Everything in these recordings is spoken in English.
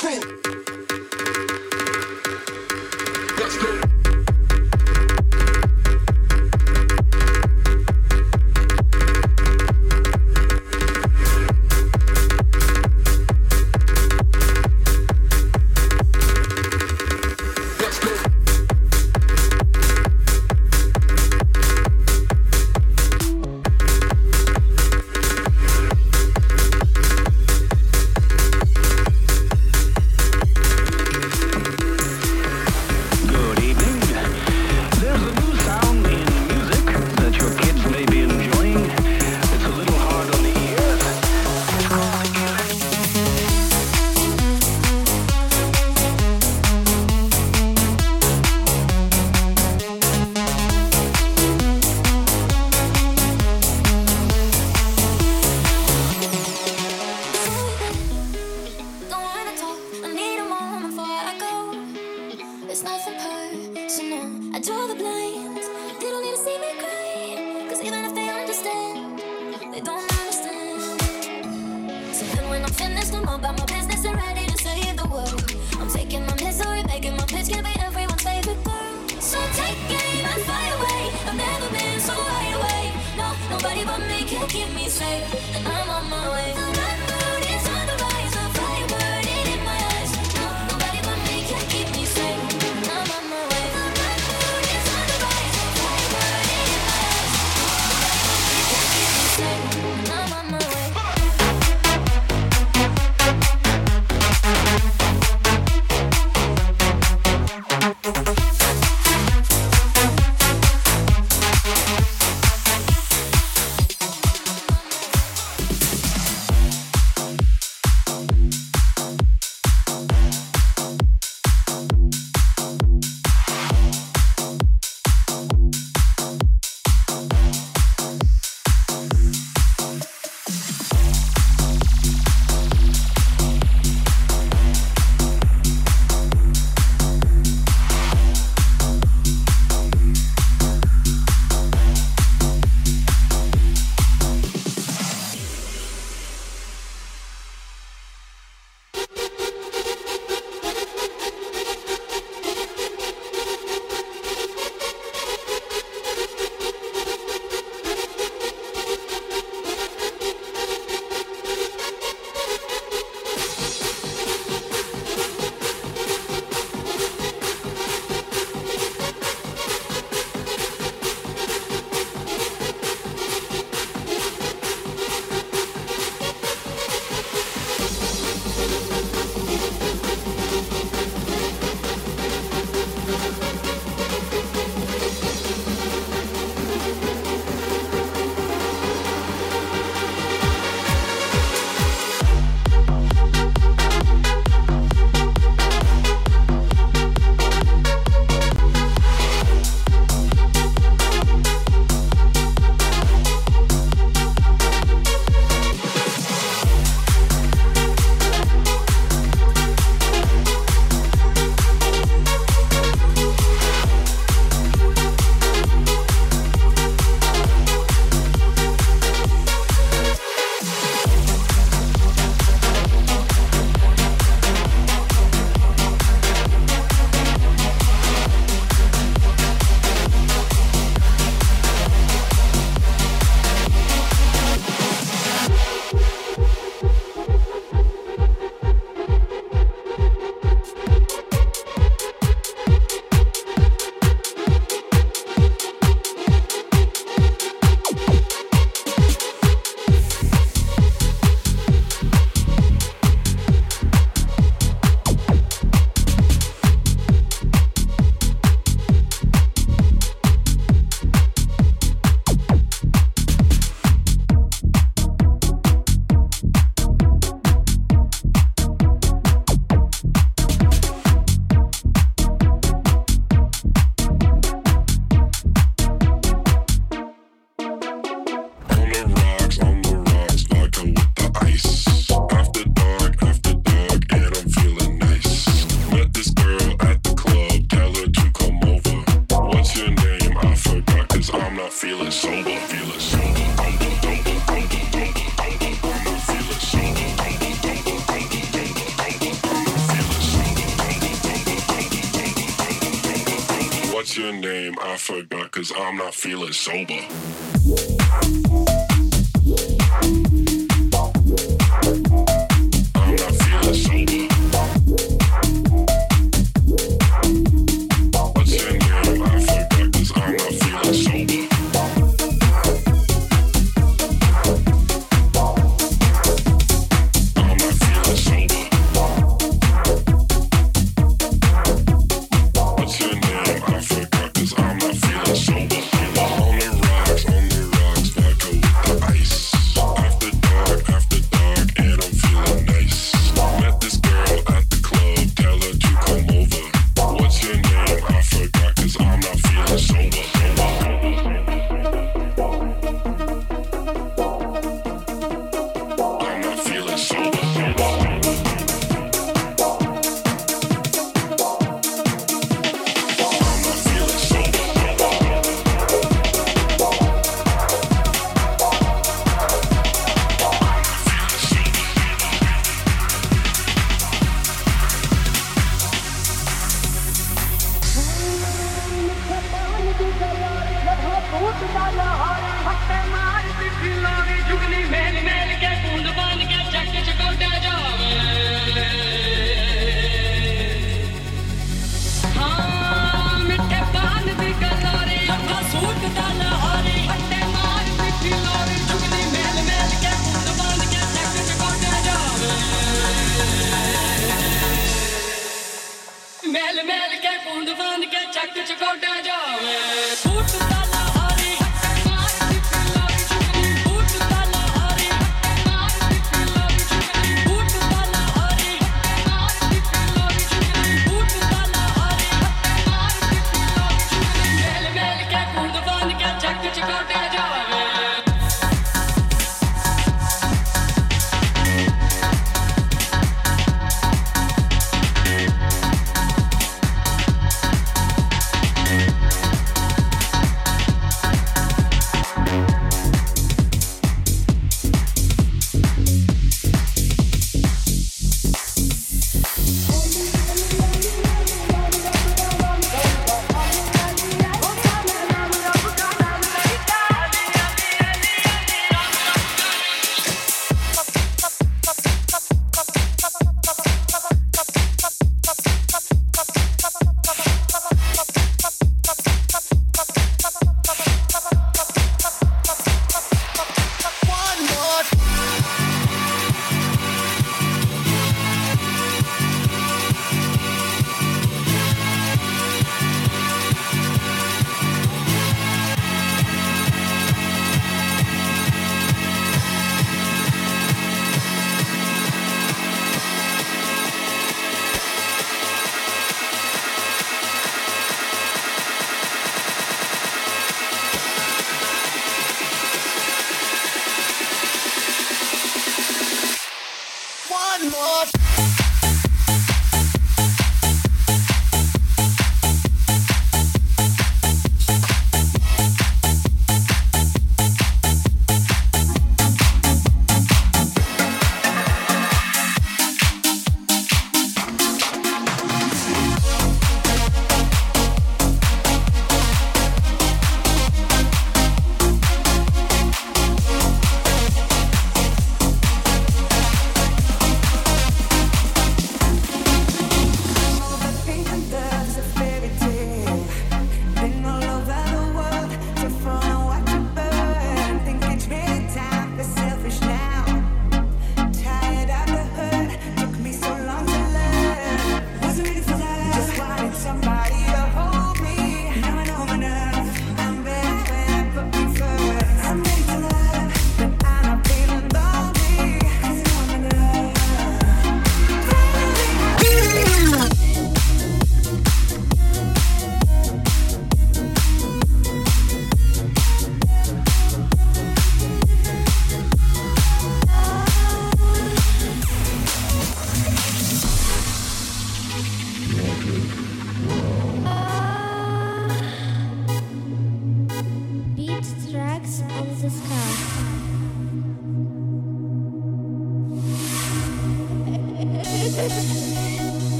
cool. this. And when I'm finished, I'm all about my business and ready to save the world. I'm taking my misery, making my pitch, can be everyone's favorite girl. So take aim and fly away. I've never been so wide awake. No, nobody but me can keep me safe. What's your name? I forgot, cause I'm not feeling sober. ਪੌਂਦ ਫਾਨ ਕੇ ਚੱਕ ਚਕੋਟਾ ਜਾਵੇ ਫੁੱਟਦਾ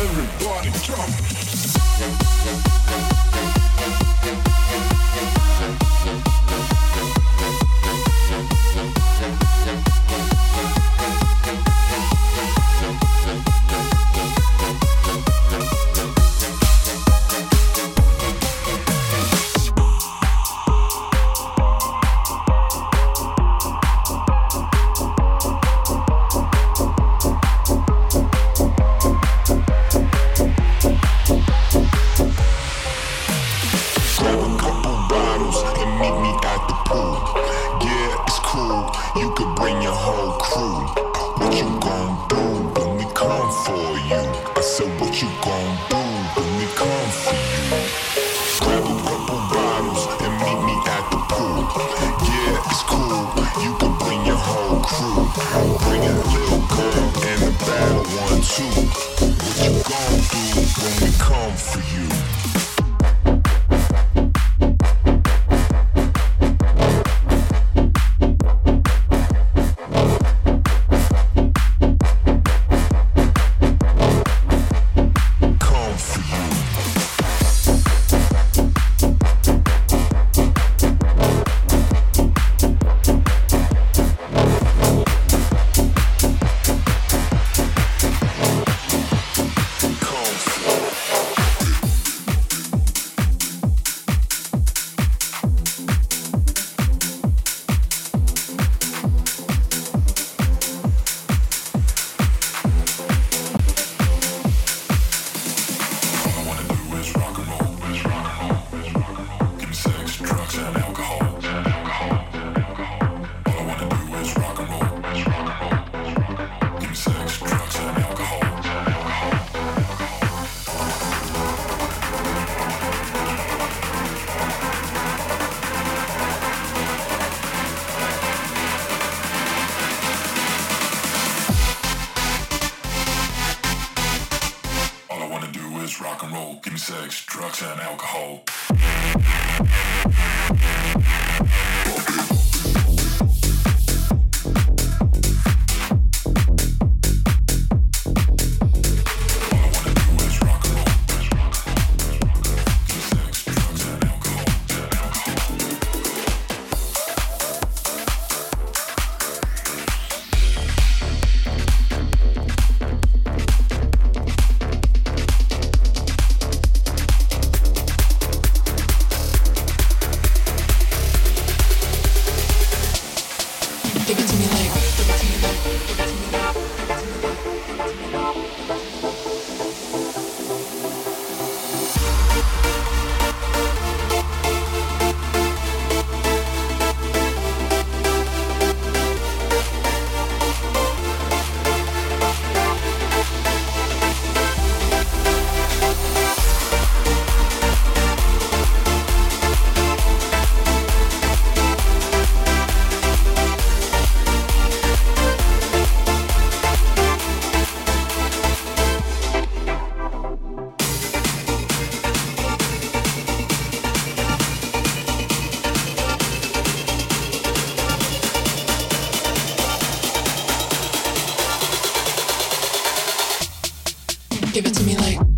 Everybody jump. Thank